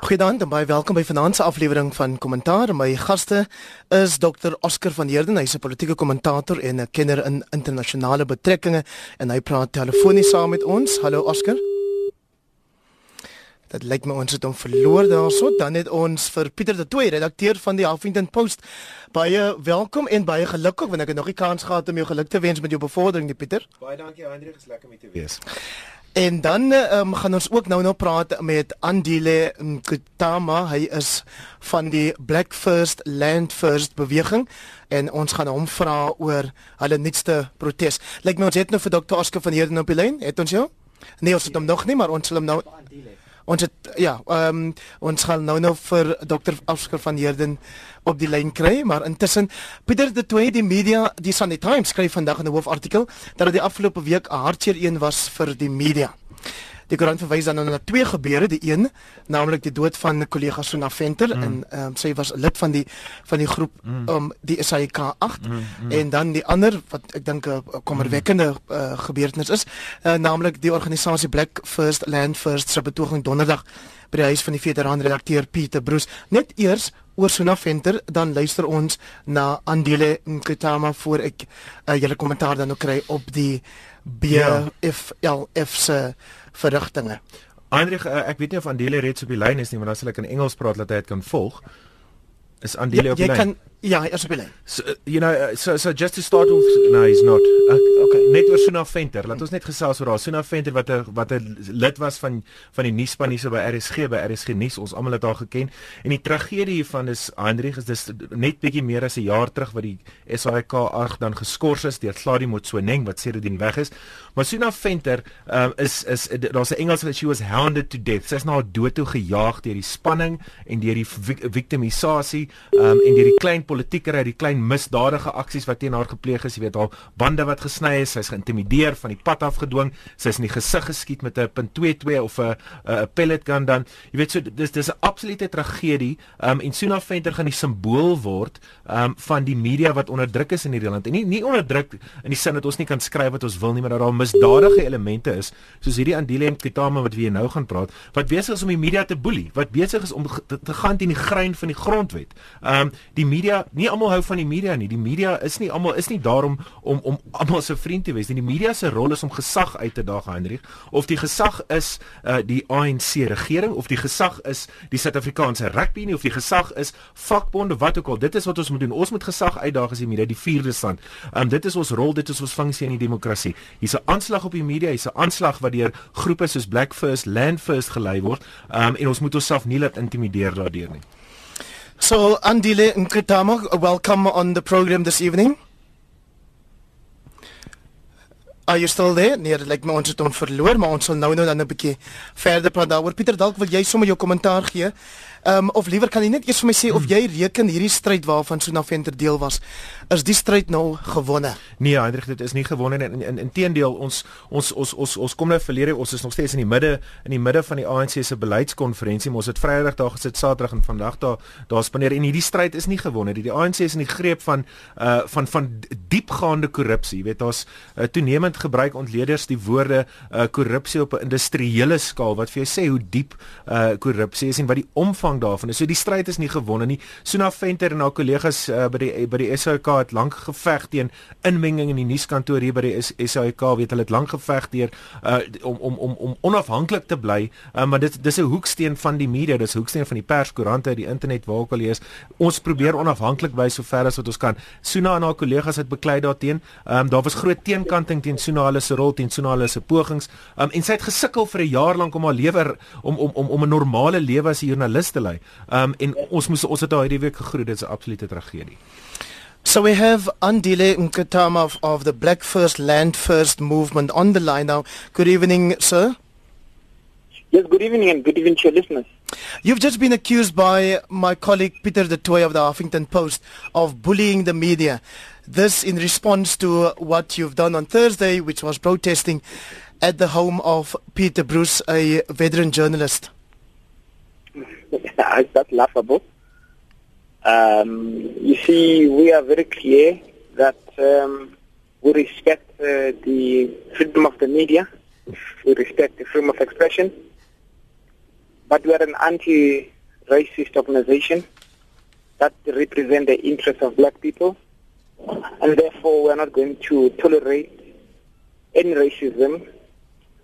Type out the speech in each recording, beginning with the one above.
Goeiedag en baie welkom by vanaand se aflewering van Kommentaar. My gaste is Dr. Oscar van Heerden, hy's 'n politieke kommentator en 'n kenner in internasionale betrekkinge en hy praat telefonies saam met ons. Hallo Oscar. Dit lyk my ons het hom verloor daarso. Dan het ons vir Pieter de Tooy, redakteur van die Huffington Post. Baie welkom en baie geluk ook want ek het nog nie kans gehad om jou geluk te wens met jou bevordering, die Pieter. Baie dankie Hendrik, is lekker om te wees. En dan um, gaan ons ook nou nou praat met Andile Nkutama. Hy is van die Black First Land First beweging en ons gaan hom vra oor hulle nuutste protes. Lyk my ons het nou vir Dr. Oscar van Heerden op die lyn. Het ons jou? Nee, ons het hom nog nie, maar ons sal hom nou Andile ons het ja, ehm um, ons gaan nou nou vir dokter Oscar van Heerden op die lyn kry, maar intussen Pieter de Toey die media, die Sunday Times skryf vandag in 'n hoofartikel dat dit die afgelope week 'n hartseer een was vir die media. Die koerant verwys dan na twee gebeure, die een naamlik die dood van 'n kollega Sona Venter mm. en um, sy was lid van die van die groep mm. um die SAK 8 mm, mm. en dan die ander wat ek dink 'n kommerwekkende uh, gebeurtenis is, uh, naamlik die organisasie Black First Land First se betoging donderdag by die huis van die veteran redakteur Pieter Bruce. Net eers oor Sona Venter, dan luister ons na Andile Nkutama voor ek uh, julle kommentaar dan ook kry op die BFLF se verrigtinge. Heinrich, uh, ek weet nie of Andile reeds op die lyn is nie, maar dan sal ek in Engels praat dat hy dit kan volg. Is Andile ja, op die lyn? Jy kan Ja, is op die lyn. So uh, you know, uh, so so just to start off, no, he's not. Uh, okay, net oor Suna Venter. Laat ons net gesels oor haar. Suna Venter wat 'n wat 'n lid was van van die nuusspan hier so by RSG by RSG nuus. Ons almal het haar geken. En die tragedie hiervan is Hendrik is dis net bietjie meer as 'n jaar terug wat die SAIK 8 dan geskort is deur Gladie Motsoeneng wat sedertdien weg is. Maar Suna Venter um, is is daar's 'n Engels wat she was hounded to death. Sy's na haar dood toe gejaag deur die spanning en deur die victimisasie um, en deur die klein politiekery, die klein misdadige aksies wat teen haar gepleeg is, jy weet haar bande wat gesny is, sy's geïntimideer, van die pad afgedwing, sy's in die gesig geskiet met 'n .22 of 'n 'n pellet gun dan. Jy weet so dis dis 'n absolute tragedie. Um en Suna Venter gaan die simbool word um van die media wat onderdruk is in hierdie land. En nie nie onderdruk in die sin dat ons nie kan skryf wat ons wil nie, maar dat daar misdadige elemente is, soos hierdie Andile en Kitama wat wie nou gaan praat, wat besig is om die media te boelie, wat besig is om te, te gaan teen die grein van die grondwet. Um die media nie almal hou van die media nie. Die media is nie almal is nie daarom om om almal se vriend te wees nie. Die media se rol is om gesag uit te daag, Hendrik. Of die gesag is uh die ANC regering of die gesag is die Suid-Afrikaanse rugby nie of die gesag is vakbonde wat ook al. Dit is wat ons moet doen. Ons moet gesag uitdaag as die media, die vierde stand. Um dit is ons rol, dit is ons funksie in die demokrasie. Hier's 'n aanslag op die media, hier's 'n aanslag wat deur groepe soos Black First, Land First gelei word. Um en ons moet onsself nie laat intimideer daardeur nie. So, Andile Nkritama, welcome on the program this evening. Are you still there? Nee, dit lyk my ons het hom verloor, maar ons sal nou nou dan 'n bietjie verder praat daaroor. Pieter, dalk wil jy sommer jou kommentaar gee Ehm um, of liewer kan jy net eers vir my sê of hmm. jy reken hierdie stryd waarvan Sona Venter deel was, is die stryd nou gewonne? Nee, Hendrik, dit is nie gewonne nie. In inteendeel, in ons ons ons ons ons kom nou verlede, ons is nog steeds in die midde in die midde van die ANC se beleidskonferensie. Ons het Vrydag daar gesit, Saterdag en vandag daar daar spandeer en hierdie stryd is nie gewonne nie. Die ANC is in die greep van uh van van diepgaande korrupsie. Jy weet, daar's uh, toenemend gebruik ontleeders die woorde uh korrupsie op 'n industriële skaal wat vir jou sê hoe diep uh korrupsie is en wat die omvang omvang daarvan. So die stryd is nie gewonne nie. Suna Venter en haar kollegas uh, by die by die SAK het lank geveg teen inmenging in die nuuskantoor hier by die SAK. Weet hulle het lank geveg deur uh, om om om om onafhanklik te bly. Uh, maar dit dis 'n hoeksteen van die media, dis 'n hoeksteen van die perskoerante, die internet waar ook al is. Ons probeer onafhanklik bly so ver as wat ons kan. Suna en haar kollegas het beklei daarteen. Um, daar was groot teenkanting teen Suna hulle se rol teen Suna hulle se pogings. Um, en sy het gesukkel vir 'n jaar lank om haar lewe om om om om 'n normale lewe as 'n joernalis te te lei. Um en ons moes ons het daai week gegroet, dit is 'n absolute tragedie. So we have Andile Nkatama of, of the Black First Land First movement on the line now. Good evening, sir. Yes, good evening and good evening to your listeners. You've just been accused by my colleague Peter de Toy of the Huffington Post of bullying the media. This in response to what you've done on Thursday, which was protesting at the home of Peter Bruce, a veteran journalist. is that laughable? Um, you see, we are very clear that um, we respect uh, the freedom of the media, we respect the freedom of expression, but we are an anti-racist organization that represent the interests of black people. And therefore, we are not going to tolerate any racism,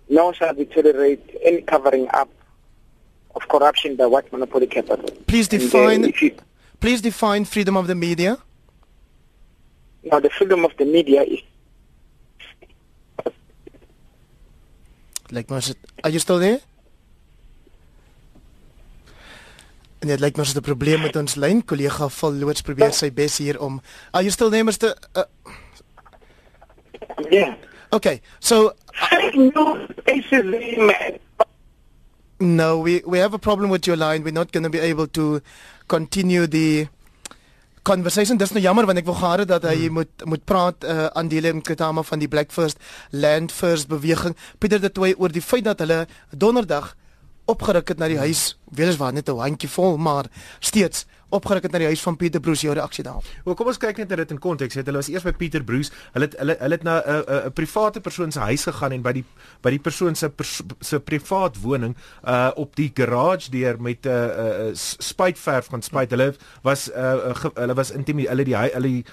nor shall we tolerate any covering up of corruption by white monopoly capital. Please define, you, please define freedom of the media. Now, the freedom of the media is like, are you still there? En dit lyk mos 'n probleem met ons lyn. Kollega Val Loods probeer sy bes hier om. Are you still there, Mr. Uh... Yeah. Okay. So No, we we have a problem with your line. We're not going to be able to continue the conversation. Dis nou jammer want ek wou gehad het dat hy hmm. moet moet praat uh, aan die Lem Ketama van die Black First Land First beweging. Pieter de Toey oor die feit dat hulle donderdag opgeruk het na die huis, weliswaar net 'n handjie vol, maar steeds opgeruk het na die huis van Pieter Bruce jou reaksie daarop. Wel kom ons kyk net dit in konteks. Het hulle was eers by Pieter Bruce. Hulle het hulle hulle het na 'n 'n 'n private persoon se huis gegaan en by die by die persoon se pers, se privaat woning uh op die garage deur met 'n uh, uh, spuitverf gaan spuit. Hulle was uh hulle was intimideer hulle die hulle die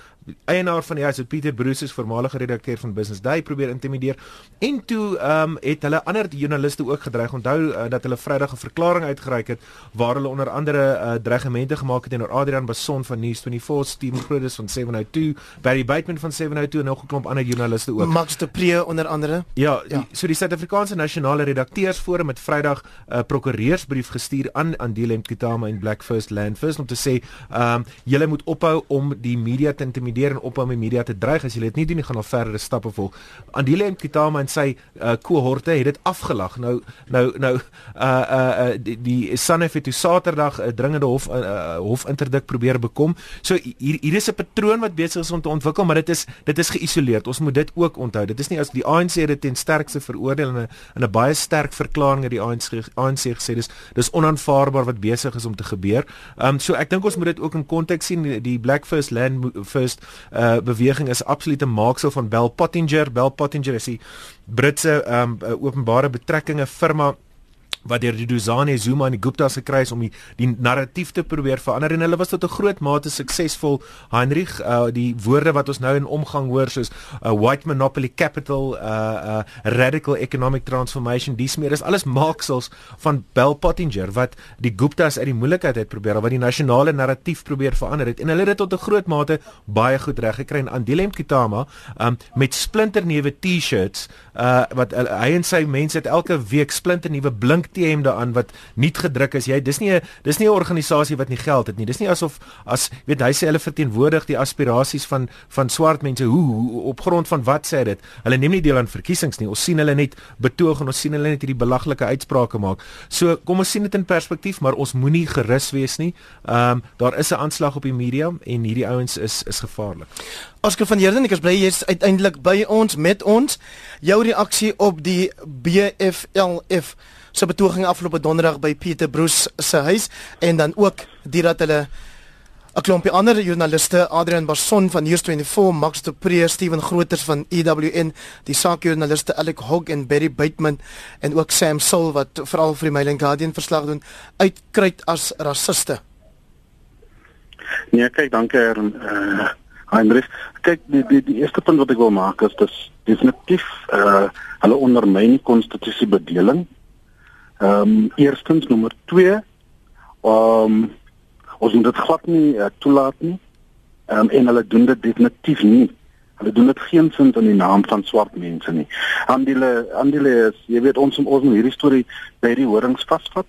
eienaar van die huis Pieter Bruce is voormalige redakteur van Business Day probeer intimideer. En toe ehm um, het hulle ander joernaliste ook gedreig. Onthou uh, dat hulle Vrydag 'n verklaring uitgereik het waar hulle onder andere uh, dreigemente gemaak het teenoor Adrian Bason van News24 Steven Grodes van 702 Barry Bateman van 702 en nog 'n klomp ander joernaliste ook. Max de Pre onder andere. Ja, ja. so die Suid-Afrikaanse Nasionale Redakteursforum het Vrydag 'n uh, prokureursbrief gestuur aan aan Dilem Kitama en Black First Land First om te sê ehm um, julle moet ophou om die media te intimideer intimideer en ophou met media te dreig as jy dit nie doen nie gaan al verdere stappe volg. Andile en Kitama en sy uh, kohorte het dit afgelag. Nou nou nou uh uh, uh die, die Sanef het toe Saterdag 'n uh, dringende hof uh, uh, hof interdik probeer bekom. So hier hier is 'n patroon wat besig is om te ontwikkel, maar dit is dit is geïsoleerd. Ons moet dit ook onthou. Dit is nie as die ANC dit ten sterkste veroordeel in 'n in 'n baie sterk verklaring het die ANC ANC gesê dis dis onaanvaarbaar wat besig is om te gebeur. Ehm um, so ek dink ons moet dit ook in konteks sien die Black First Land First uh beweging is absoluut 'n maaksel van Bell Pottinger. Bell Pottinger is die Britse um openbare betrekkinge firma wat deur die Duzane Zuma en die Gupta's gekry is om die, die narratief te probeer verander. En hulle was tot 'n groot mate suksesvol. Heinrich, uh, die woorde wat ons nou in omgang hoor soos uh, white monopoly capital, uh, uh, radical economic transformation, dis meer is alles maaksels van Bell Pottinger wat die Gupta's uit die moeilikheid uit probeer, wat die nasionale narratief probeer verander het. En hulle het dit tot 'n groot mate baie goed reg gekry. En Andile Mkitama um, met splinternuwe T-shirts uh, wat uh, hy en sy mense het elke week splinternuwe blink T-hemde aan wat nie gedruk is. Jy dis nie 'n dis nie 'n organisasie wat nie geld het nie. Dis nie asof as weet hy sê hulle verteenwoordig die aspirasies van van swart mense. Hoe, hoe op grond van wat sê dit? Hulle neem nie deel aan verkiesings nie. Ons sien hulle net betoog en ons sien hulle net hierdie belaglike uitsprake maak. So kom ons sien dit in perspektief, maar ons moenie gerus wees nie. Ehm um, daar is 'n aanslag op die media en hierdie ouens is is gevaarlik. Oscar van Heerden, ek is bly jy is uiteindelik by ons met ons. Jou reaksie op die BFLF se betoging afgelope donderdag by Pieter Bruce se huis en dan ook dit dat hulle 'n klompie ander joernaliste, Adrian Barson van News24, Max de Pre, Steven Groters van EWN, die saakjoernaliste Alec Hogg en Barry Bateman en ook Sam Sul wat veral vir die Mail and Guardian verslag doen, uitkruit as rassiste. Nee, kyk, dankie Herr uh, Heinrich. Kyk, die, die die eerste punt wat ek wil maak is dis definitief uh hulle ondermyn konstitusiebedeling Ehm um, eerstens nommer 2 ehm um, ons moet dit glad nie uh, toelaat nie. Ehm um, en hulle doen dit definitief nie. Hulle doen dit geensins in die naam van swart mense nie. Andile andile is, jy weet ons ons moet hierdie storie by die horings vasvat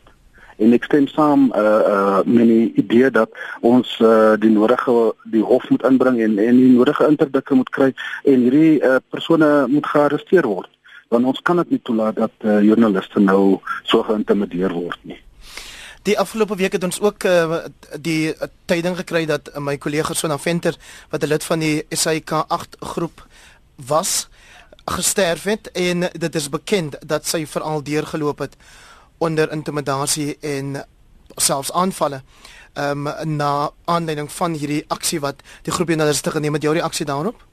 en ek stem saam uh uh met die idee dat ons uh die nodige die hof moet inbring en en die nodige interdikke moet kry en hierdie uh persone moet gearresteer word want ons kan dit nie toelaat dat uh, joernaliste nou so geïntimideer word nie. Die afgelope week het ons ook uh, die uh, tyding gekry dat uh, my kollega Sona Venter wat 'n lid van die SAK 8 groep was gesterf het en dit is bekend dat sy veral deurgeloop het onder intimidasie en selfs aanvalle ehm um, na aanleiding van hierdie aksie wat die groep joernaliste geneem het. Jou reaksie daarop?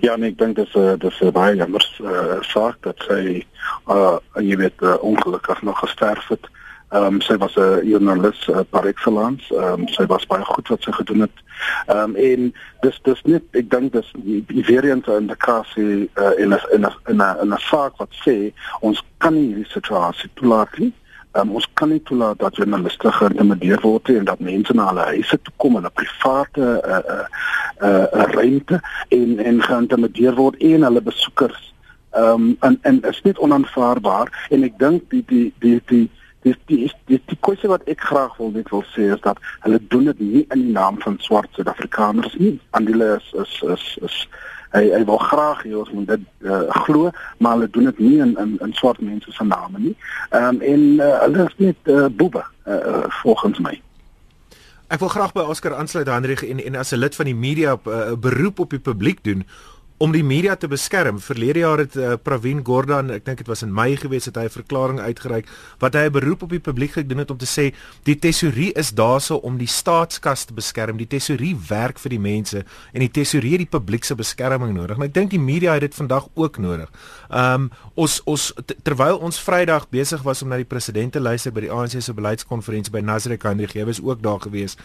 Ja, nee, ek dink dit is 'n dis 'n baie jammer uh, saak dat sy uh jy weet uh, ongelukkig nog gesterf het. Ehm um, sy was 'n joernalis uh, par excellence. Ehm um, sy was baie goed wat sy gedoen het. Ehm um, en dis dis net ek dink dis die variante in die kasie uh, in 'n in 'n in 'n saak wat sê ons kan nie hierdie situasie toelaat nie. Um, ons kan nie toelaat dat journaliste geïntimideer word en dat mense na hulle huise toe kom in 'n private uh, uh, uh, uh, ruimte en en geïntimideer word en hulle besoekers. Ehm um, en en is net onaanvaarbaar en ek dink die die die die dis die die die kwessie wat ek graag wil net wil sê is dat hulle doen dit nie in die naam van swart Suid-Afrikaners nie. Andile is is is, is hy hy wil graag hê ons moet dit uh, glo, maar hulle doen dit nie in in, in swart mense se name nie. Ehm um, en uh, hulle is net uh, boebe uh, volgens my. Ek wil graag by Oscar aansluit Hendrik en en as 'n lid van die media 'n uh, beroep op die publiek doen om die media te beskerm. Verlede jaar het uh, Pravin Gordhan, ek dink dit was in Mei gewees het hy 'n verklaring uitgereik wat hy 'n beroep op die publiek gedoen het om te sê die tesourie is daarso om die staatskas te beskerm. Die tesourie werk vir die mense en die tesourie het die publiek se beskerming nodig. En ek dink die media het dit vandag ook nodig. Um ons ons terwyl ons Vrydag besig was om na die president te luister by die ANC se beleidskonferensie by Nasrek Hendrik, jy was ook daar gewees.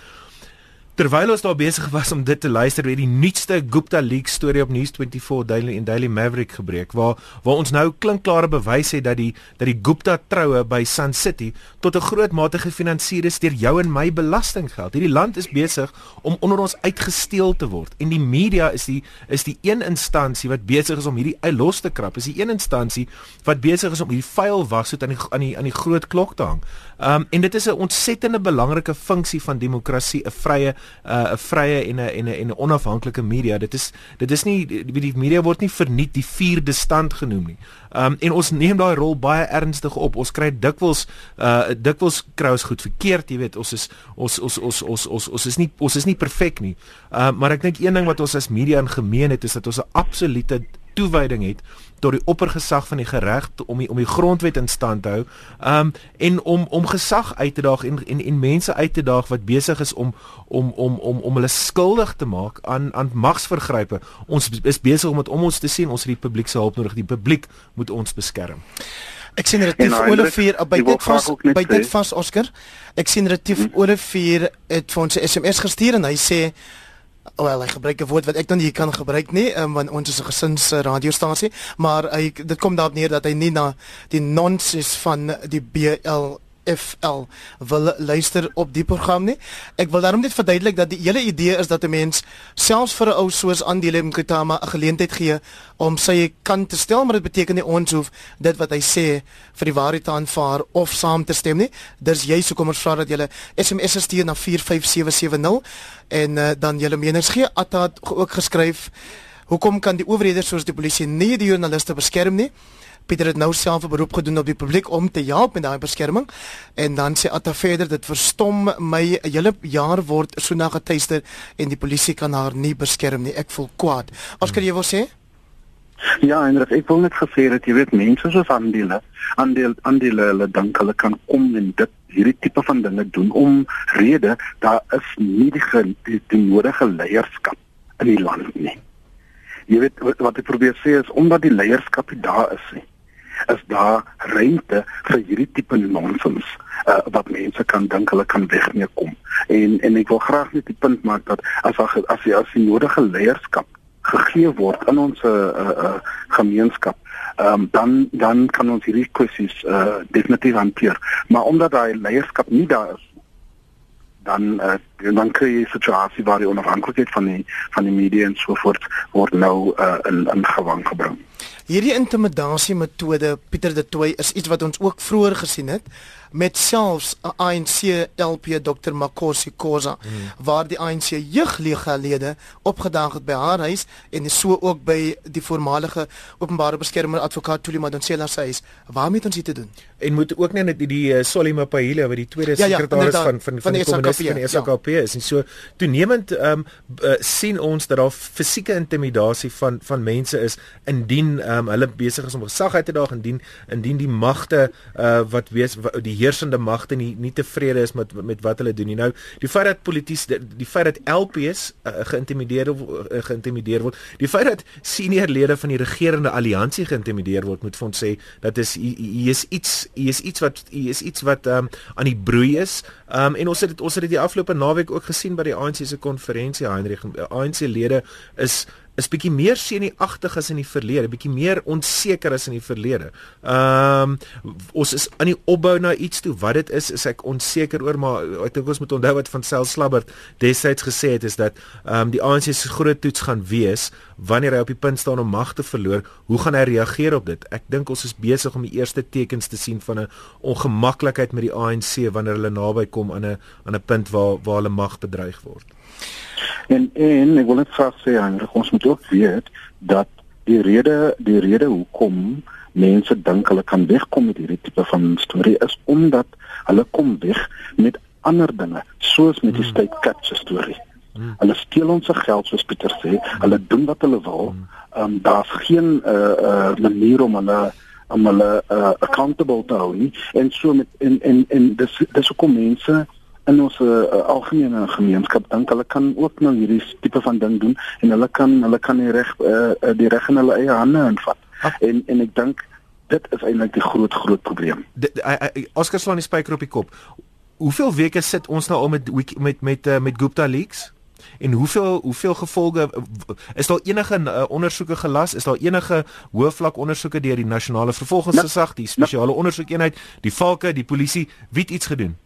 Terwyl ons daar besig was om dit te luister, het die nuutste Gupta leak storie op News24 Daily en Daily Maverick gebreek waar waar ons nou klinkklare bewys het dat die dat die Gupta troue by Sun City tot 'n groot mate gefinansier is deur jou en my belastinggeld. Hierdie land is besig om onder ons uitgesteel te word en die media is die is die een instansie wat besig is om hierdie uit los te krap. Is die een instansie wat besig is om hierdie vuil wasgoed aan die aan die aan die groot klok te hang. Um en dit is 'n ontsettende belangrike funksie van demokrasie, 'n vrye 'n uh, vrye en 'n en 'n en 'n onafhanklike media. Dit is dit is nie die, die media word nie verniet die vierde stand genoem nie. Um en ons neem daai rol baie ernstig op. Ons kry dikwels uh dikwels kry ons goed verkeerd, jy weet. Ons is ons ons ons ons ons ons is nie ons is nie perfek nie. Um maar ek dink een ding wat ons as media in gemeen het is dat ons 'n absolute toewyding het tot die oppergesag van die gereg om die, om die grondwet in stand te hou. Um en om om gesag uit te daag en en en mense uit te daag wat besig is om om om om om hulle skuldig te maak aan aan magsvergrype. Ons is besig om dit om ons te sien ons het die publiek se hulp nodig. Die publiek moet ons beskerm. Ek sien relatief nou, Olivier by dit vas by dit vas Oscar. Ek sien relatief hmm. Olivier het vir ons 'n SMS gestuur en hy sê wel hy gebruik 'n woord wat ek dan nie kan gebruik nie um, want ons is 'n gesins radiostasie maar hy dit kom daarop neer dat hy nie na die nonsens van die BL FL wil luister op die program nie. Ek wil daarom net verduidelik dat die hele idee is dat 'n mens selfs vir 'n ou soos Andile Mkutama 'n geleentheid gee om sy kant te stel, maar dit beteken nie ons hoef dit wat hy sê vir die waarheid te aanvaar of saam te stem nie. Dis jy sou kom ons vra dat jy SMS stuur na 45770 en uh, dan julle menings gee. Atta het ook geskryf Hoekom kan die owerhede soos die polisie nie die joernaliste beskerm nie? Pieter het nou self 'n beroep gedoen op die publiek om te help met daai beskerming. En dan sê Atta verder dit verstom my 'n hele jaar word so na getuister en die polisie kan haar nie beskerm nie. Ek voel kwaad. Oskar jy wil sê? Ja, en ek wil net gesê dat jy weet mense soos aandele, aandeel aandele hulle dink hulle kan kom en dit hierdie tipe van dinge doen om rede daar is nie die, die, die nodige leierskap in die land nie. Jy weet wat ek probeer sê is omdat die leierskap daar is nie is daar ruimte vir hierdie tipe nonsens uh, wat mense kan dink hulle kan wegneem kom. En en ek wil graag net die punt maak dat as as as die, as die nodige leierskap gegee word in ons uh, uh, gemeenskap Um, dan dan kan ons hierdie kwessies uh, definitief hanteer maar omdat daai leierskap nie daar is dan uh, dan kry jy 'n situasie waar die onafhanklikheid van die van die media en so voort word nou uh, in in gewang gebring Hierdie intimidasie metode Pieter de Tooy is iets wat ons ook vroeër gesien het met selfs 'n ANC LP Dr Makosi Khoza hmm. waar die ANC jeugligalede opgedaag het by haar huis en so ook by die voormalige openbare beskermer advokaat Thuli Madonsela se huis. Waarmee het ons dit te doen? En moet ook net die, die uh, Solima Pahila wat die tweede ja, ja sekretaris ja, van van van die kommuniste van die SKP ja. is en so toenemend ehm um, uh, sien ons dat daar fisieke intimidasie van van mense is indien indien um, hulle besig is om gesag uit te daag indien indien die magte uh, wat wees wat, die heersende magte nie nie tevrede is met met wat hulle doen nie. Nou die feit dat polities die, die feit dat LPs uh, geïntimideer uh, geïntimideer word, die feit dat senior lede van die regerende alliansie geïntimideer word, moet vir ons sê dat is hier is iets hier is iets wat hier is iets wat um, aan die broei is. Um, en ons het ons het dit die afgelope naweek ook gesien by die ANC se konferensie Heinrich ANC lede is is bietjie meer senuagtig as in die verlede, bietjie meer onseker as in die verlede. Ehm um, ons is aan die opbou na iets toe. Wat dit is, is ek onseker oor, maar ek dink ons moet onthou wat van Sel Slabbert destyds gesê het is dat ehm um, die ANC se groot toets gaan wees wanneer hy op die punt staan om mag te verloor. Hoe gaan hy reageer op dit? Ek dink ons is besig om die eerste tekens te sien van 'n ongemaklikheid met die ANC wanneer hulle naby kom aan 'n aan 'n punt waar waar hulle mag bedreig word. En en ek wil net graag sê Hendrik, ons moet ook weet dat die rede die rede hoekom mense dink hulle kan wegkom met hierdie tipe van storie is omdat hulle kom weg met ander dinge, soos met die hmm. state capture storie. Hmm. Hulle steel ons se geld soos Pieter sê, hulle doen wat hulle wil. Hmm. Ehm um, daar's geen uh uh manier om hulle om hulle uh, accountable te hou nie. En so met en en en dis dis hoekom mense in ons uh, algemene gemeenskap dink hulle kan ook nou hierdie tipe van ding doen en hulle kan hulle kan die reg uh, die reg in hulle eie hande invat. Ach. En en ek dink dit is eintlik die groot groot probleem. Oscar slaan die spyker op die kop. Hoeveel weke sit ons nou al met met met uh, met Gupta leaks? En hoeveel hoeveel gevolge is daar enige uh, ondersoeke gelas? Is daar enige hoofvlak ondersoeke deur die nasionale vervolgingsgesag, die spesiale ondersoekeenheid, die valke, die polisie, wie het iets gedoen?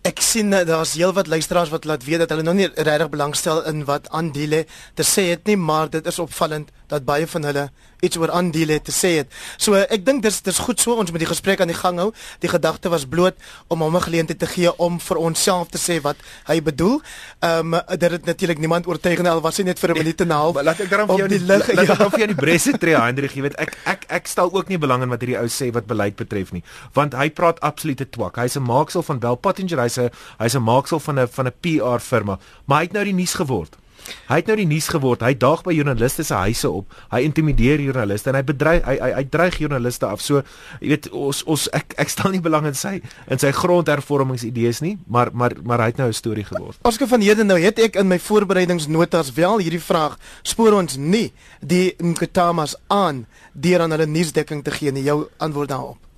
Ek sien eh, daar's heelwat luisteraars wat laat weet dat hulle nog nie regtig belangstel in wat aandele te sê het nie, maar dit is opvallend dat baie van hulle iets oor aandele te sê het. So ek dink dis dis goed so ons moet die gesprek aan die gang hou. Die gedagte was bloot om hom 'n geleentheid te gee om vir onsself te sê wat hy bedoel. Ehm um, dit het natuurlik niemand oortuig nie al was hy net vir 'n minuut en 'n half. Laat ek dan vir jou die lig laat ja. ek dan vir jou die bresse tree Hendrik, jy weet ek ek ek stel ook nie belang in wat hierdie ou sê wat beleid betref nie, want hy praat absolute twak. Hy's 'n maaksel van Bell Pottinger, hy's 'n hy's 'n maaksel van 'n van 'n PR firma, maar hy het nou die nuus geword. Hy het nou die nuus geword. Hy daag by joernaliste se huise op. Hy intimideer joernaliste en hy bedreig hy hy, hy dreig joernaliste af. So, jy weet, ons ons ek ek stel nie belang in sy in sy grondhervormingsidees nie, maar maar maar hy het nou 'n storie geword. Oskar van Heden nou het ek in my voorbereidingsnotas wel hierdie vraag spoor ons nie die Nkatamas aan deur aan hulle nuusdekking te gee nie. Jou antwoord daarop.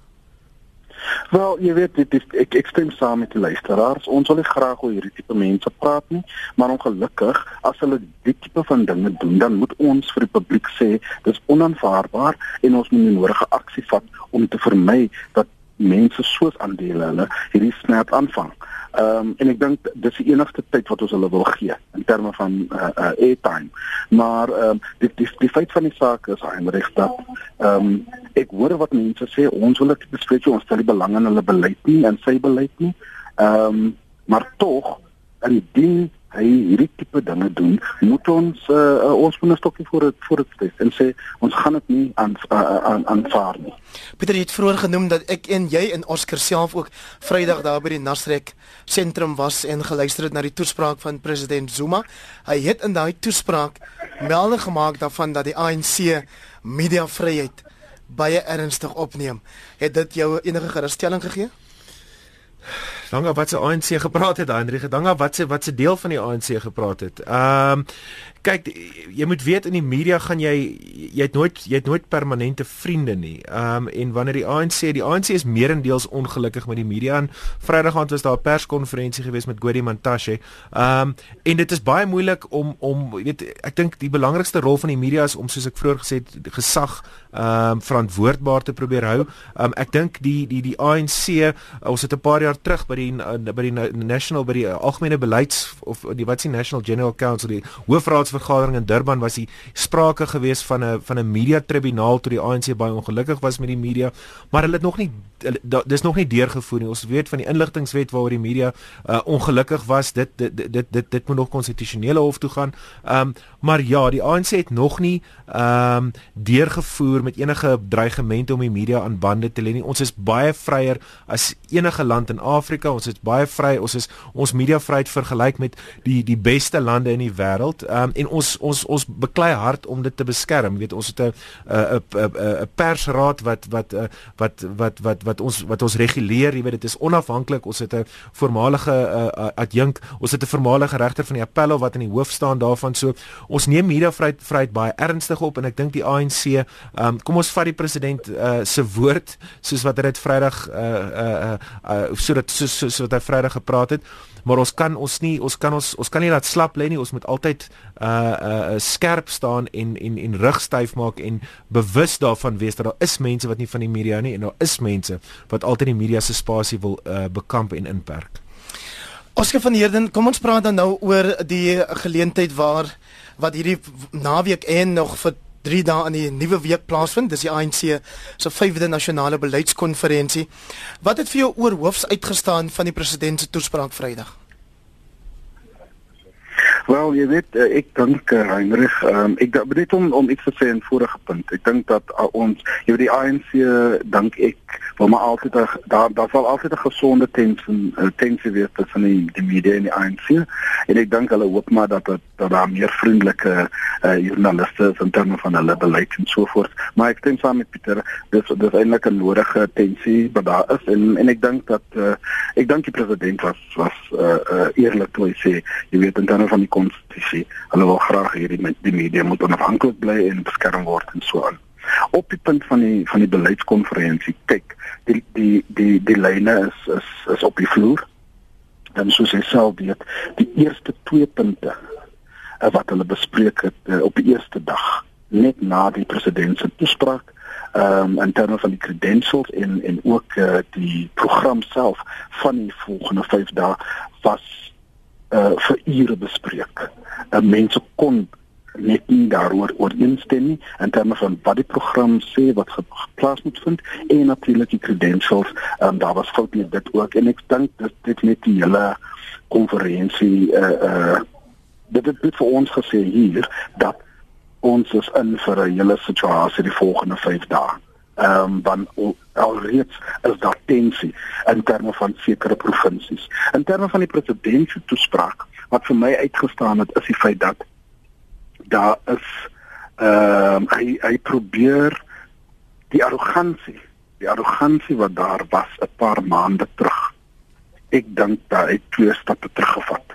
Wel, jy weet dit is ek ek stem saam met die luisteraars. Ons wil nie graag oor hierdie tipe mense praat nie, maar ongelukkig as hulle dit tipe van dinge doen, dan moet ons vir die publiek sê dis onaanvaarbaar en ons moet die nodige aksie vat om te vermy dat mense soos aandele hulle hierdie snap aanvang. Ehm um, en ek dink dis die enigste tyd wat ons hulle wil gee in terme van uh, uh airtime. Maar ehm um, die, die die feit van die saak is Heinrich dat ehm um, ek hoor wat mense sê ons wil dit bespreek ons stel die belang in hulle beleid nie en sy beleid nie. Ehm um, maar tog indien hy hierdie tipe dinge doen, moet ons uh, uh, ons moet 'n stokkie voor dit voor dit steek en sê ons gaan dit nie aan aan aanvaar nie. Pieter het vroeër genoem dat ek en jy en Oscar self ook Vrydag daar by die Nasrek sentrum was en geluister het na die toespraak van president Zuma. Hy het in daai toespraak melding gemaak daarvan dat die ANC mediavryheid baie ernstig opneem. Het dit jou enige gerusstelling gegee? Dankie wat se ANC gepraat het, Hendrik. Dankie wat se wat se deel van die ANC gepraat het. Ehm um, kyk jy moet weet in die media gaan jy jy het nooit jy het nooit permanente vriende nie. Ehm um, en wanneer die ANC die ANC is meerendeels ongelukkig met die media en Vrydag aand was daar 'n perskonferensie geweest met Godi Mantashe. Ehm um, en dit is baie moeilik om om weet ek dink die belangrikste rol van die media is om soos ek vroeër gesê het gesag ehm um, verantwoordbaar te probeer hou. Ehm um, ek dink die die die ANC ons het 'n paar jaar terug by by die national by die algemene beleids of die wat die National General Council die hoofraad vergadering in Durban was die sprake gewees van 'n van 'n media tribunaal toe die ANC baie ongelukkig was met die media, maar hulle het nog nie dis nog nie deurgevoer nie. Ons weet van die inligtingwet waaroor die media uh, ongelukkig was. Dit dit dit dit dit moet nog konstitusionele hof toe gaan. Ehm um, maar ja, die ANC het nog nie ehm um, deurgevoer met enige dreigemente om die media aan bande te lê nie. Ons is baie vryer as enige land in Afrika. ons is baie vry, ons is ons media vryheid vergelyk met die die beste lande in die wêreld. Ehm um, en ons ons ons beklei hard om dit te beskerm. Weet ons het 'n 'n 'n persraad wat wat wat wat wat wat ons wat ons reguleer, jy weet dit is onafhanklik. Ons het 'n voormalige uh, adjunk, ons het 'n voormalige regter van die appelhof wat in die hoof staan daarvan. So ons neem media vryheid vryheid baie ernstig op en ek dink die ANC, ehm um, kom ons vat die president uh, se woord soos wat hy dit Vrydag uh uh uh sodat so so so wat hy Vrydag gepraat het maar ons kan ons nie ons kan ons ons kan nie laat slap lê nie ons moet altyd uh uh skerp staan en en en rug styf maak en bewus daarvan wees dat daar is mense wat nie van die media nie en daar is mense wat altyd die media se spasie wil uh bekamp en inperk. Oscar van Heerden, kom ons praat dan nou oor die geleentheid waar wat hierdie naweek en nog vir 3 dae in die nuwe week plaasvind. Dis die ANC se 5de nasionale beleidskonferensie. Wat het vir jou oor hoofs uitgestaan van die president se toespraak Vrydag? Wel, jy weet uh, ek dink uh, Heinrich, um, ek bedoel om om iets te sê in vorige punt. Ek dink dat uh, ons, jy weet die ANC dink ek wil maar altyd daar daar sal altyd 'n gesonde tensie uh, tensie wees tussen die, die media en die ANC. En ek dink hulle hoop maar dat dat, dat daar meer vriendelike uh, joernaliste is in terme van hulle beleid en so voort. Maar ek stem saam met Pieter, dis dis eintlik 'n nodige tensie wat daar is en en ek dink dat uh, ek dink die president was was uh, uh, eerlik toe hy sê, jy weet in terme van die konstitusie. Hulle wil graag hierdie die media moet onafhanklik bly en beskerm word en so aan. Op die punt van die van die beleidskonferensie, kyk, die die die die lyne is is is op die vloer. En soos hy self weet, die eerste twee punte uh, wat hulle bespreek het uh, op die eerste dag net na die president se toespraak ehm um, in terme van die credentials en en ook uh, die program self van die volgende 5 dae was uh vir ure bespreek. Uh, mense kon net nie daaroor ooreenstem nie in terme van wat die program sê wat geplaas moet vind en natuurlik die credentials um, daar was fout met dit ook en ek dink dit dit net die hele konferensie uh uh dit het vir ons gesê hier dat ons is in vir 'n hele situasie die volgende 5 dae ehm um, dan alreeds is daar tensie in terme van sekere provinsies. In terme van die president se toespraak wat vir my uitgestaan het is die feit dat daar is ehm um, hy hy probeer die arrogansie, die arrogansie wat daar was 'n paar maande terug. Ek dink dat hy twee stappe teruggevat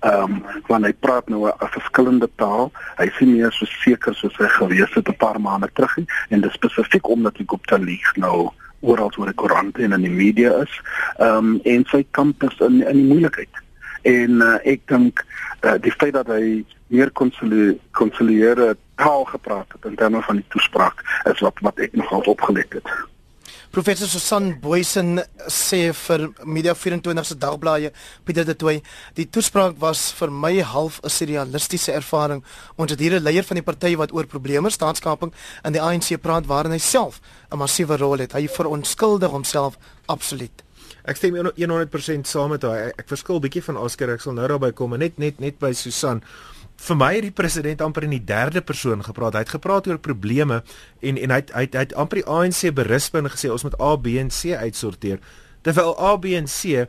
ehm um, want hy praat nou 'n verskillende taal. Hy sien nie so seker soos hy gewees het 'n paar maande terug nie en dit spesifiek omdat die Gupta leaks nou oral oor die koerante en in die media is. Ehm um, en sy kamp is in in die moeilikheid. En uh, ek dink uh, die feit dat hy meer konsilieerde taal gepraat het in terme van die toespraak is wat wat ek nogal opgelet het. Professor Susan Boysen sê vir Media 24 se dagblaaie Pieter de Tooy, die toespraak was vir my half 'n surrealistiese ervaring. Ons het hier 'n leier van die party wat oor probleme staatskaping in die ANC praat waarin hy self 'n massiewe rol het. Hy verontskuldig homself absoluut. Ek stem 100% saam met hom. Ek verskil bietjie van Oscar. Ek sal nou daarby kom, net net net by Susan vir my het die president amper in die derde persoon gepraat. Hy het gepraat oor probleme en en hy het hy het, hy het amper die ANC berisp en gesê ons moet A, B en C uitsorteer. Terwyl A, B en C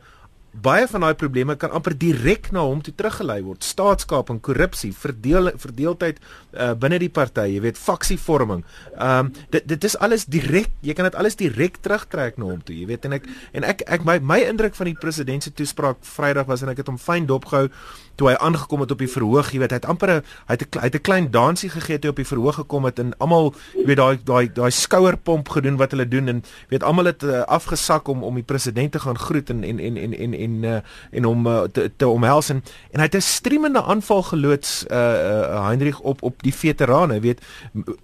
baie van daai probleme kan amper direk na hom toe teruggelei word. Staatskaping, korrupsie, verdeel verdeeldheid uh, binne die party, jy weet, faksievorming. Ehm um, dit dit is alles direk, jy kan dit alles direk terugtrek na hom toe, jy weet en ek en ek ek my my indruk van die president se toespraak Vrydag was en ek het hom fyn dopgehou toe hy aangekom het op die verhoog, jy weet, hy het amper hy het 'n hy het 'n klein dansie gegee toe op die verhoog gekom het en almal, jy weet, daai daai daai skouerpomp gedoen wat hulle doen en weet almal het uh, afgesak om om die president te gaan groet en en en en en en uh, en hom uh, te, te omhels en en hy het 'n streamende aanval geloods uh, uh Heinrich op op die veterane, weet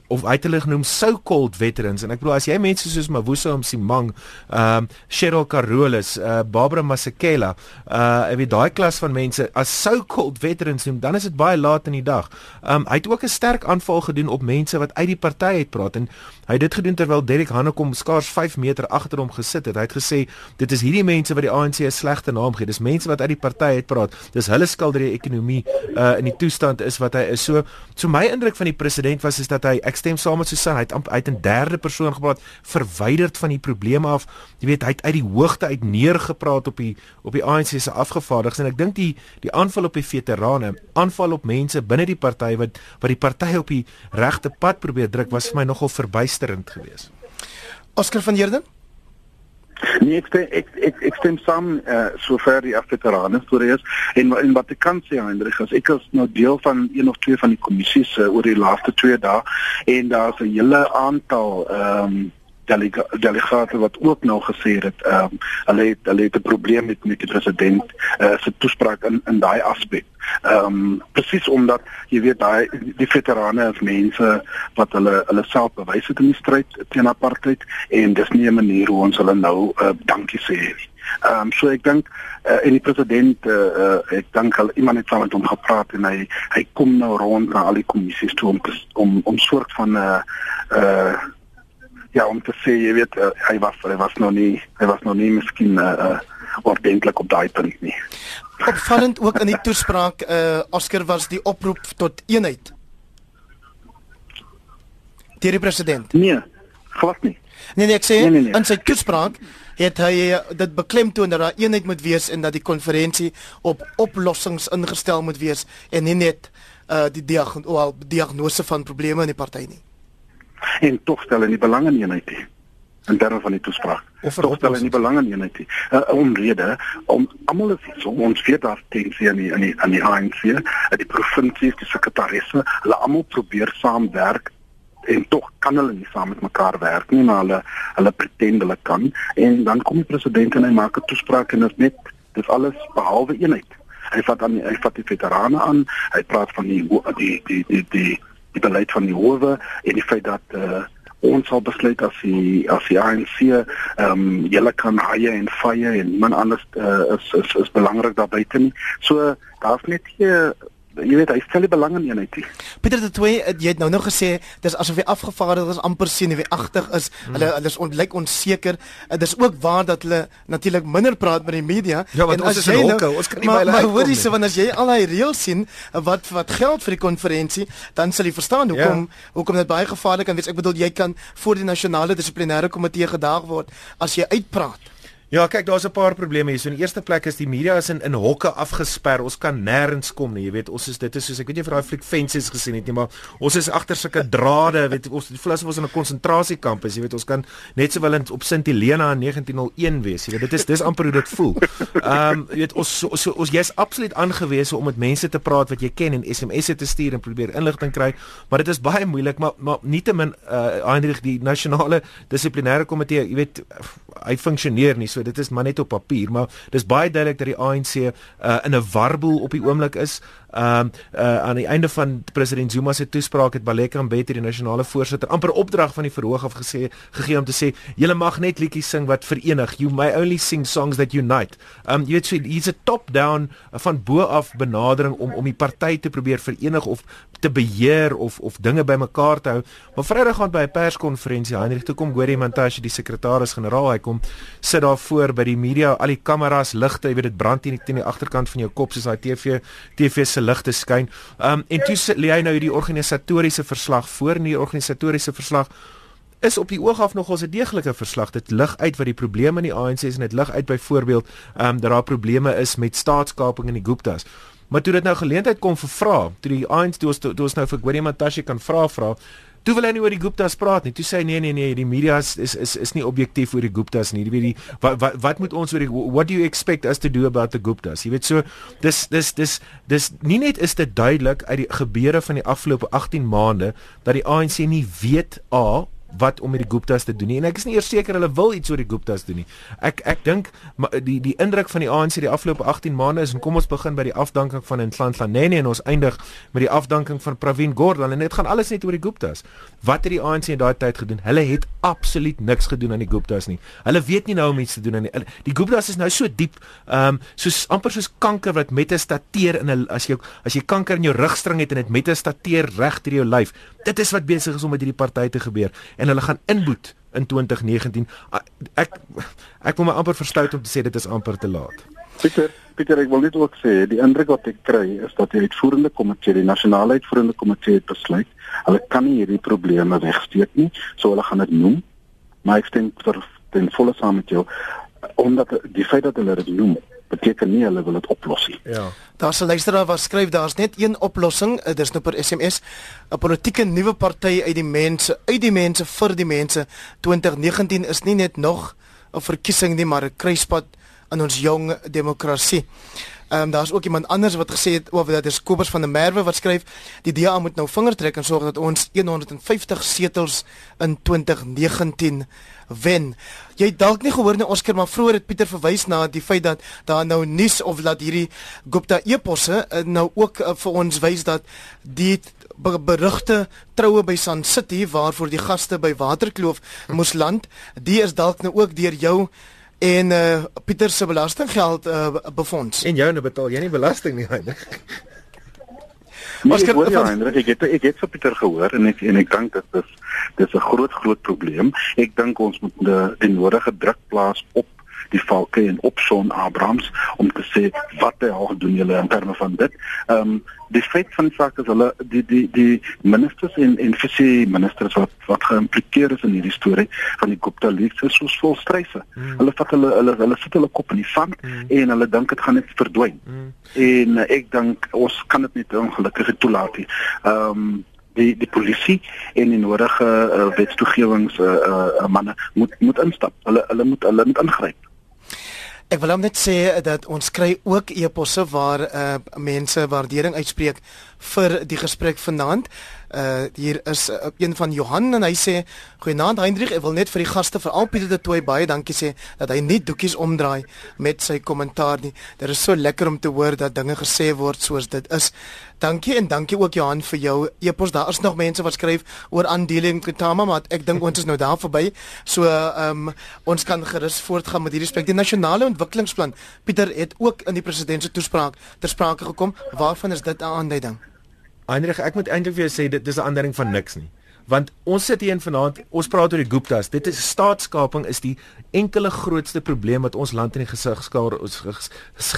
of hy het hulle genoem so-called veterans en ek bedoel as jy mense soos Mawusa Msimang, ehm um, Cheryl Carolus, uh Barbara Masekela, uh weet daai klas van mense as so so-called veterans noem, dan is dit baie laat in die dag. Um hy het ook 'n sterk aanval gedoen op mense wat uit die party uit praat en hy het dit gedoen terwyl Derek Hannekom skaars 5 meter agter hom gesit het. Hy het gesê dit is hierdie mense wat die ANC 'n slegte naam gee. Dis mense wat uit die party uitpraat. Dis hulle skuld dat die ekonomie uh in die toestand is wat hy is. So so my indruk van die president was is dat hy ek stem saam met Susan, hy het uit 'n derde persoon gepraat, verwyderd van die probleme af. Jy weet, hy het uit die hoogte uit neergepraat op die op die ANC se afgevaardigdes en ek dink die die aanval op die veterane, aanval op mense binne die party wat wat die party op die regte pad probeer druk was vir my nogal verbuisterend geweest. Oscar van Heerden? Nee, ek stem, ek ek ek stem saam uh, sover die Afrikaanse storie is. En en wat ek kan sê Hendrik as ek as nou deel van een of twee van die kommissies uh, oor die laaste 2 dae. En daar's 'n hele aantal ehm um, delegate wat ook nou gesê het ehm um, hulle het hulle het 'n probleem met met die president uh, se toespraak in in daai aspek. Ehm um, presies omdat jy weet daai die veterane is mense wat hulle hulle self bewys het in die stryd teen apartheid en dis nie 'n manier hoe ons hulle nou uh, dankie sê nie. Ehm um, so ek dink uh, en die president uh, uh, ek dink al iemand het saam met hom gepraat en hy hy kom nou rond na al die kommissies toe om om om soort van 'n uh, uh, ja om te sê jy weet uh, hy was hy was nog nie hy was nog nie miskien uh, uh, ordentlik op daai punt nie. Opvallend ook in die toespraak uh, Oscar was die oproep tot eenheid. Deur die president. Nee, glad nie. Nee nee ek sê nee, nee, nee. in sy toespraak het hy dit beklemtoon dat daar eenheid moet wees en dat die konferensie op oplossings ingestel moet wees en nie net uh, die diag diagnose van probleme in die party nie en tog stel hulle nie belang in eenheid nie in terme van die toespraak. Tog stel hulle nie belang in eenheid nie. 'n uh, Omrede om almal is so ons vier daar teen sien in die in die, in die ANC, in die provinsie, die sekretarisse, hulle almal probeer saamwerk en tog kan hulle nie saam met mekaar werk nie, maar hulle hulle pretend hulle kan en dan kom die president en hy maak 'n toespraak en dit is net dis alles behalwe eenheid. Hy vat aan hy vat die veterane aan, hy praat van die die die die, die die beleid van die howe en die feit dat uh, ons sal besluit as die as die ANC ehm um, julle kan haie en vye en niemand anders uh, is, is is belangrik daar buite nie. So daar's net hier jy weet hy stel nie belang in eenheid nie. Pieter de Toey, jy het nou nog gesê dis asof hy afgevaardig is amper sien wie agtig is. Hmm. Hulle hulle is ontlyk onseker. Dit is ook waar dat hulle natuurlik minder praat met die media ja, en in hokke, nou, ons kan nie maar, maar hoor jy so wanneer as jy al daai reëls sien wat wat geld vir die konferensie, dan sal jy verstaan hoekom ja. hoekom dit baie gevaarlik kan wees. Ek bedoel jy kan voor die nasionale dissiplinêre komitee gedaag word as jy uitpraat. Ja, kyk, daar's 'n paar probleme hier. So in die eerste plek is die media is in in hokke afgesper. Ons kan nêrens kom nie. Jy weet, ons is dit is soos ek weet jy vir daai fliek fences gesien het nie, maar ons is agter sulke drade, weet ons voel asof ons in 'n konsentrasiekamp is. Jy weet, ons kan net sowel in op Sint Helena in 1901 wees. Jy weet, dit is dis amper hoe dit voel. Ehm, um, jy weet, ons so, so, ons jy's absoluut aangewese om met mense te praat wat jy ken en SMS'e te stuur en probeer inligting kry, maar dit is baie moeilik, maar maar nietemin uh Heinrich die nasionale dissiplinêre komitee, jy weet, hy funksioneer nie so dit is maar net op papier maar dis baie duidelik dat die ANC uh, in 'n warboel op die oomblik is Ehm um, uh, aan die einde van president Zuma se toespraak het Baleka Mbete die nasionale voorsitter amper opdrag van die verhoog af gesê gegee om te sê julle mag net liedjies sing wat verenig. You may only sing songs that unite. Ehm um, jy weet so hier's 'n top down uh, van bo af benadering om om die party te probeer verenig of te beheer of of dinge bymekaar te hou. Maar Vrydag gaan by 'n perskonferensie Heinrich toe kom Gori Montashe die sekretaris-generaal hy kom sit daar voor by die media al die kameras ligte jy weet dit brand teen die, die agterkant van jou kop soos daai TV TV se lig te skyn. Um en toe lê hy nou hierdie organisatoriese verslag voor en die organisatoriese verslag is op die oog af nogals 'n deeglike verslag. Dit lig uit wat die probleme in die ANC is en dit lig uit byvoorbeeld um dat daar probleme is met staatskaping in die Guptas. Maar toe dit nou geleentheid kom vir vra, toe die ANC toe ons toe ons nou vir Gwedi Matashi kan vra vra, Toe wil hy nie oor die Guptas praat nie. Toe sê hy nee nee nee, die media is is is, is nie objektief oor die Guptas nie. Jy weet die wat wat wat moet ons oor die what do you expect us to do about the Guptas? Jy weet so dis dis dis dis nie net is dit duidelik uit die gebeure van die afgelope 18 maande dat die ANC nie weet a wat om met die Guptas te doen nie. En ek is nie eers seker hulle wil iets oor die Guptas doen nie. Ek ek dink die die indruk van die ANC die afgelope 18 maande is en kom ons begin by die afdanking van Nhlanhla Nene en ons eindig met die afdanking van Pravin Gordhan en dit gaan alles net oor die Guptas. Wat het die ANC in daai tyd gedoen? Hulle het absoluut niks gedoen aan die Guptas nie. Hulle weet nie nou om iets te doen aan die die Guptas is nou so diep, ehm um, soos amper soos kanker wat metastateer in 'n as jy as jy kanker in jou rugstring het en dit metastateer reg deur jou lyf. Dit is wat besig is om met hierdie party te gebeur. En hulle gaan inboet in 2019. Ek ek wil my amper verstout om te sê dit is amper te laat. Pieter, Pieter, ek wil net ook sê die indruk wat ek kry is dat die uitvoerende komitee, die nasionale uitvoerende komitee het besluit, hulle kan nie hierdie probleme wegsteek nie, so hulle gaan dit noem. Maar ek stem vir ten volle saam met jou omdat die feit dat hulle dit noem beteken nie hulle wil dit oplos nie. Ja. Daar's 'n luisteraar wat skryf daar's net een oplossing, eh, dis nou per SMS, 'n politieke nuwe party uit die mense, uit die mense vir die mense. 2019 is nie net nog 'n verkiesing nie, maar 'n kruispunt in ons jong demokrasie. Ehm um, daar's ook iemand anders wat gesê het oor dat dis Kobus van der Merwe wat skryf die DA moet nou vinger trek en sorg dat ons 150 setels in 2019 wen. Jy dalk nie gehoor nie Oscar maar vroeër het Pieter verwys na die feit dat daar nou nuus of dat hierdie Gupta eposse uh, nou ook uh, vir ons wys dat die berigte troue by Sun City waarvoor die gaste by Waterkloof moes land, die is dalk nou ook deur jou en uh, Pieter se belastinggeld uh, befonds. En jou nou betaal jy nie belasting nie, Heinrich. Nee, ek, ja, Heinrich, ek het ek het vir Pieter gehoor en ek en ek dink dit is dis 'n groot groot probleem. Ek dink ons moet die, die nodige druk plaas op die Falke en op Son Abrams om te sê wat hy al gedoen julle in terme van dit. Ehm um, die feit van saak is hulle die die die ministers en en visie ministers wat wat geïmpliseer is in hierdie storie van die Gupta leaks is soos vol stryse. Hmm. Hulle vat hulle hulle hulle sit hulle kop in die sand hmm. en hulle dink dit gaan net verdwyn. Hmm. En uh, ek dink ons kan dit net ongelukkig toelaat nie. Ehm um, die die polisie en die nodige uh, wetstoegewings uh, uh, manne moet moet instap. Hulle hulle moet hulle moet ingryp. Ek wil net sê dat ons kry ook e-posse waar uh, mense waardering uitspreek vir die gesprek vanaand. Uh hier is uh, een van Johan en hy sê goeienaand Hendrik, ek wil net vir die gaste veral Pieter de Tooi baie dankie sê dat hy nie doekies omdraai met sy kommentaar nie. Dit is so lekker om te hoor dat dinge gesê word soos dit is. Dankie en dankie ook Johan vir jou e-pos. Daar is nog mense wat skryf oor aandeling Kutama, maar ek dink ons is nou daar verby. So ehm um, ons kan gerus voortgaan met hierdie spek. Die nasionale ontwikkelingsplan Pieter het ook in die president se toespraak ter sprake gekom. Waarvan is dit 'n aanduiding? Heinrich, ek moet eintlik vir jou sê dit is 'n aandering van niks nie. Want ons sit hier in vanaand, ons praat oor die Guptas. Dit is staatskaping is die enkele grootste probleem wat ons land in die gesig skaar ons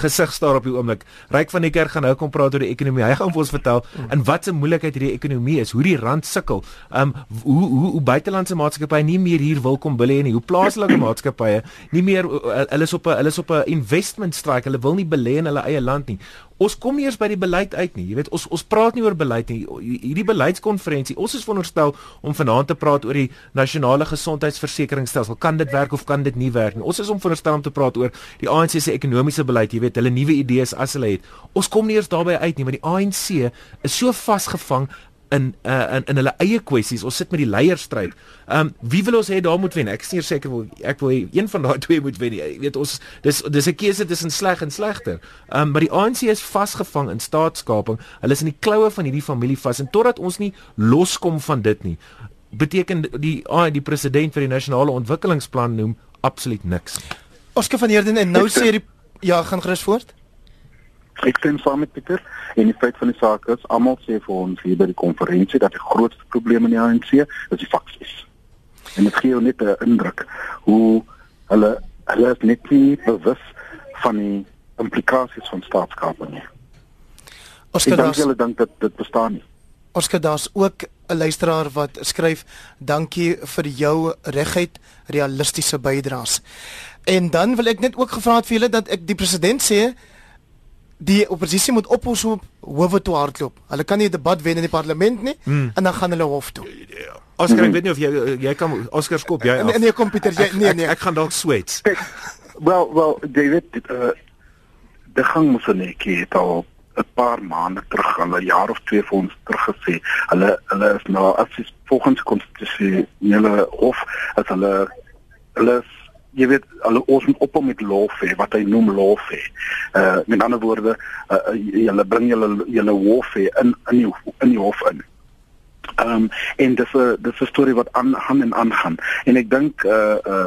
gesig staar op die oomblik. Ryk van die kerk gaan nou kom praat oor die ekonomie. Hy gaan vir ons vertel in watter moeilikheid hierdie ekonomie is, hoe die rand sukkel. Um hoe hoe hoe buitelandse maatskappye nie meer hier wil kom belê nie. Hoe plaaslike maatskappye nie meer hulle is op 'n hulle is op 'n investment strike. Hulle wil nie belê in hulle eie land nie. Ons kom nie eers by die beleid uit nie. Jy weet, ons ons praat nie oor beleid nie. Hierdie beleidskonferensie, ons is veronderstel om vanaand te praat oor die nasionale gesondheidsversekeringsstelsel. Kan dit werk of kan dit nie werk nie? Ons is om veronderstel om te praat oor die ANC se ekonomiese beleid, jy weet, hulle nuwe idees as hulle het. Ons kom nie eers daarby uit nie, want die ANC is so vasgevang in uh, in in hulle eie kwessies. Ons sit met die leierstryd. Ehm um, wie wil ons hê daar moet wen? Ek is nie seker wil ek wil een van daai twee moet wen nie. Jy weet ons dis dis 'n keuse tussen sleg en slegter. Ehm um, maar die ANC is vasgevang in staatskaping. Hulle is in die kloue van hierdie familie vas en totdat ons nie loskom van dit nie, beteken die die president vir die nasionale ontwikkelingsplan noem absoluut niks. Oscar van Heerden en nou sê die ja, gaan gerus voort. Ek stem saam met Pieter en die feit van die saak is almal sê vir ons hier by die konferensie dat die grootste probleem in die ANC is die faksies. En dit gee jou net 'n indruk hoe hulle hulle is net nie bewus van die implikasies van staatskaping nie. Oscar dink hulle dink dat dit bestaan nie. Oscar daar's ook 'n luisteraar wat skryf dankie vir jou reguit realistiese bydraes. En dan wil ek net ook gevra het vir julle dat ek die president sê die oppositie moet ophou so hoewe toe hardloop. Hulle kan nie 'n debat wen in die parlement nie hmm. en dan gaan hulle hof toe. Oscar, ek weet nie of jy jy kan Oscar skop jy af. Nee, nee, komputer, jy nee nee. Ek, ek gaan dalk sweats. Wel, wel, David, uh, die gang moet net kyk al 'n paar maande terug, 'n jaar of twee voor ons terug gesê. Hulle hulle is nou as is volgens konstitusie, hulle hof as hulle hulle is jy weet hulle ons moet ophou met lof hê wat hy noem lof hê. Uh met ander woorde, uh, hulle bring julle julle hof hê in in die in die hof in. Ehm um, en dis 'n dis 'n storie wat aan hand en aan gaan. En ek dink uh uh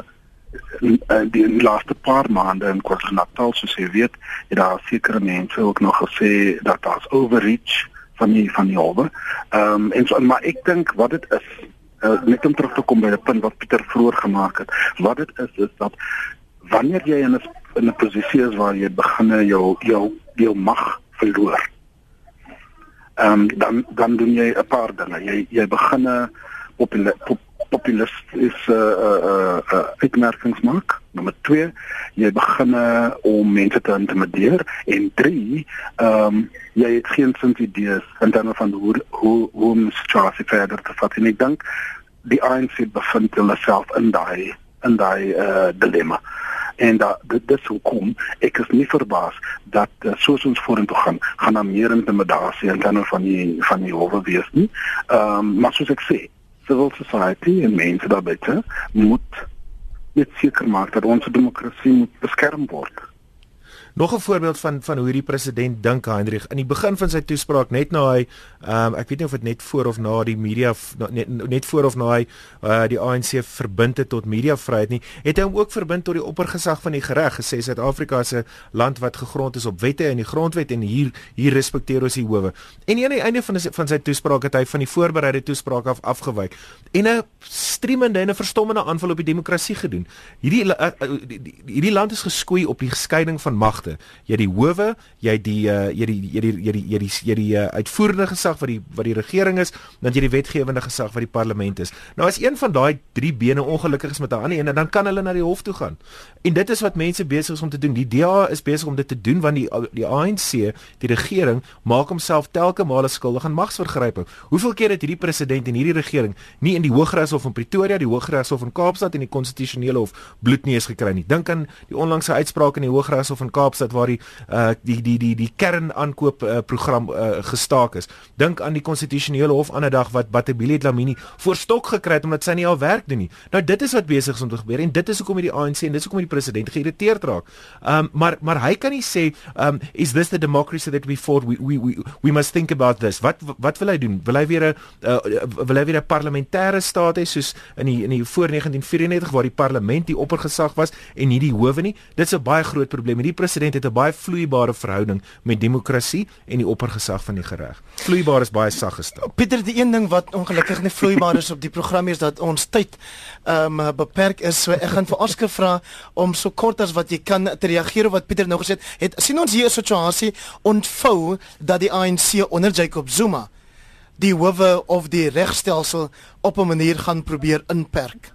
die, die laaste paar maande in KwaZulu-Natal soos jy weet, het daar sekere mense ook nog gesê dat daar's overreach van die van die howe. Ehm um, en so maar ek dink wat dit is uh, net om terug te kom by 'n punt wat Pieter vroeër gemaak het. Wat dit is is dat wanneer jy in 'n in 'n posisie is waar jy begin jou jou jou mag verloor. Ehm um, dan dan doen jy 'n paar dinge. Jy jy begin populêre pop, populistiese uh, uh, uh, uitmerkings maak. Nommer 2, jy begin om mense te intimideer en 3, ehm um, jy het geen sin idees in terme van hoe hoe hoe om situasie verder te vat. En ek dink die ANC bevind hulle self in daai in daai uh, dilemma en dat dit dis hoekom ek is nie verbaas dat uh, soos ons vorentoe gaan gaan daar meer intimidasie in terme van die van die howe wees nie. Ehm um, maar soos ek sê, civil society en mense daar moet net seker maak dat ons demokrasie moet beskerm word. Nog 'n voorbeeld van van hoe hierdie president dink Heinrich in die begin van sy toespraak net na hy um, ek weet nie of dit net voor of na die media net net voor of na hy uh, die ANC verbind het tot mediavryheid nie het hy hom ook verbind tot die oppergesag van die reg gesê Suid-Afrika is 'n land wat gegrond is op wette en die grondwet en hier hier respekteer ons die howe. En aan die einde van die, van sy toespraak het hy van die voorbereide toespraak af afgewyk en 'n streamende en 'n verstommende aanval op die demokrasie gedoen. Hierdie uh, hierdie land is geskoei op die skeiding van mag magte. Jy het die howe, jy het die uh, jy die jy die jy die jy die jy die uh, uitvoerende gesag wat die wat die regering is, dan jy die wetgewende gesag wat die parlement is. Nou as een van daai drie bene ongelukkig is met 'n ander een, dan kan hulle na die hof toe gaan. En dit is wat mense besig is om te doen. Die DA is besig om dit te doen want die die ANC, die regering maak homself telke male skuldig aan magsvergryping. Hoeveel keer het hierdie president en hierdie regering nie in die Hooggeregshof in Pretoria, die Hooggeregshof in Kaapstad en die konstitusionele hof bloedneus gekry nie? Dink aan die onlangse uitspraak in die Hooggeregshof in Kaapstad Kaapstad waar die uh die die die die kernaankoop uh, program uh, gestaak is. Dink aan die konstitusionele hof ander dag wat Batabile Dlamini voor stok gekry het omdat sy nie al werk doen nie. Nou dit is wat besig is om te gebeur en dit is hoekom die ANC en dit is hoekom die president geïrriteerd raak. Um maar maar hy kan nie sê um is this the democracy that we fought we we we, we must think about this. Wat wat wil hy doen? Wil hy weer 'n uh, wil hy weer 'n parlementêre staat hê soos in die in die voor 1994 waar die parlement die oppergesag was en nie die howe nie? Dit is 'n baie groot probleem. Hierdie president het 'n baie vloeibare verhouding met demokrasie en die oppergesag van die reg. Vloeibaar is baie sag gestel. Pieter, die een ding wat ongelukkig nie vloeibaar is op die program is dat ons tyd ehm um, beperk is. So ek gaan vir Oscar vra om so kort as wat jy kan te reageer op wat Pieter nou gesê het. Het sien ons hier 'n situasie ontvou dat die ANC onder Jacob Zuma die howe of die regstelsel op 'n manier gaan probeer inperk.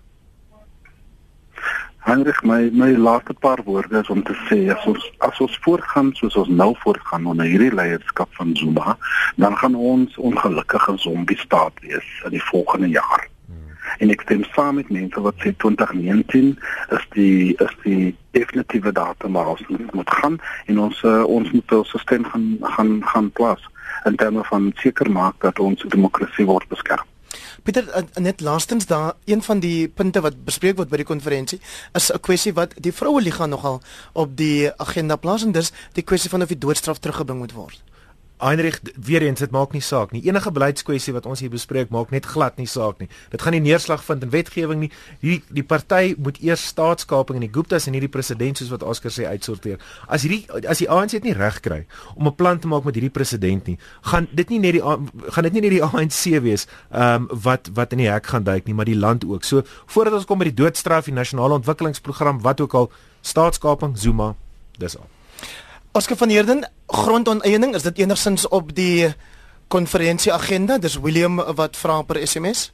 Heinrich my my laaste paar woorde is om te sê as ons as ons voortgaan soos ons nou voortgaan onder hierdie leierskap van Zuma, dan gaan ons ongelukkige zombie staat wees in die volgende jaar. Hmm. En ek stem saam met mense wat sê 2019 is die is die definitiewe datum waar ons moet gaan en ons uh, ons moet ons stelsel gaan gaan gaan plaas in terme van seker maak dat ons demokrasie word beskerm. Pieter eh, net laastens daar een van die punte wat bespreek word by die konferensie is 'n kwessie wat die vroue liga nogal op die agenda plaas en dis die kwessie van of die doodstraf teruggebring moet word. Heinrich weer eens dit maak nie saak nie. Enige beleidskwessie wat ons hier bespreek maak net glad nie saak nie. Dit gaan nie neerslag vind in wetgewing nie. Die die party moet eers staatskaping en die Guptas en hierdie president soos wat Oscar sê uitsorteer. As hierdie as die ANC dit nie reg kry om 'n plan te maak met hierdie president nie, gaan dit nie net die gaan dit nie net die ANC wees ehm um, wat wat in die hek gaan duik nie, maar die land ook. So voordat ons kom by die doodstraf, die nasionale ontwikkelingsprogram, wat ook al staatskaping Zuma, dis al. Oscar van Heerden, grondoneiening, is dit enigsins op die konferensie agenda? Dis William wat vra per SMS.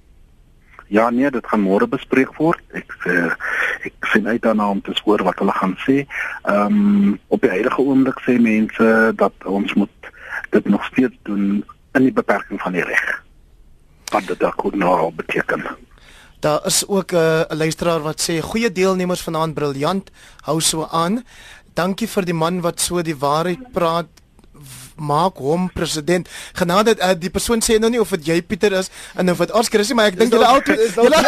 Ja nee, dit gaan môre bespreek word. Ek uh, ek sien uit daarna om te hoor wat hulle gaan sê. Ehm um, op die huidige oomblik sê mense dat ons moet dit nog steeds doen in die beperking van die reg. Wat dit dalk nou beteken. Daar is ook 'n uh, luisteraar wat sê goeie deelnemers vanaand briljant. Hou so aan. Dankie vir die man wat so die waarheid praat maak hom president. Genade uh, eh, die persoon sê nou nie of dit jy Pieter is en of dit ons Christie, maar ek dink julle altyd julle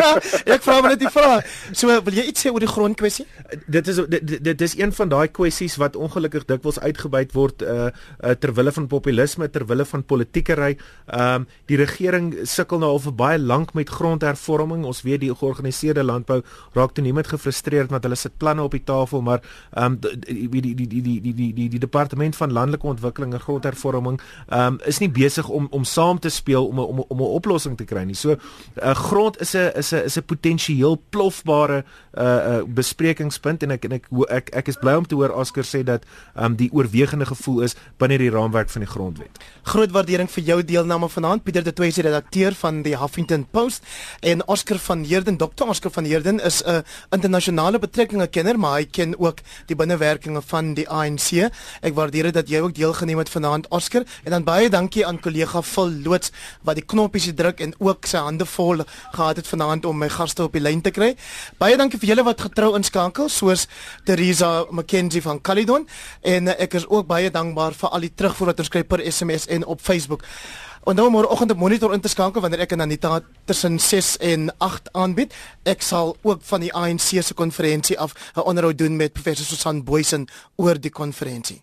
Ek vra maar net die vraag. So wil jy iets sê oor die grondkwessie? Dit is dit, dit is een van daai kwessies wat ongelukkig dikwels uitgebuit word uh, uh ter wille van populisme, ter wille van politiekery. Ehm um, die regering sukkel nou al vir baie lank met grondhervorming. Ons weet die georganiseerde landbou raak toenemend gefrustreerd want hulle sit planne op die tafel, maar ehm um, die die die die die die die, die departement van landelike ontwikkeling ontwikkeling en grondhervorming um, is nie besig om om saam te speel om om om 'n oplossing te kry nie. So uh, grond is 'n is 'n is 'n potensieel plofbare uh, uh, besprekingspunt en ek en ek ek ek is bly om te hoor Oscar sê dat um, die oorwegende gevoel is binne die raamwerk van die grondwet. Groot waardering vir jou deelname vanaand Pieter de Tooy se redakteur van die Huffington Post en Oscar van Heerden Dr. Oscar van Heerden is 'n internasionale betrekkinge kenner maar hy ken ook die binnewerkinge van die ANC. Ek waardeer dit dat jy ook deelgeneem het vanaand Oscar en dan baie dankie aan kollega Phil Loots wat die knoppies druk en ook sy hande vol gehad het vanaand om my gaste op die lyn te kry. Baie dankie vir julle wat getrou inskakel soos Teresa McKenzie van Caledon en uh, ek is ook baie dankbaar vir al die terugvoer wat ons kry per SMS en op Facebook. En nou môreoggend op monitor in te skakel wanneer ek en Anita tussen 6 en 8 aanbied. Ek sal ook van die ANC se konferensie af 'n onderhoud doen met professor Susan Boysen oor die konferensie.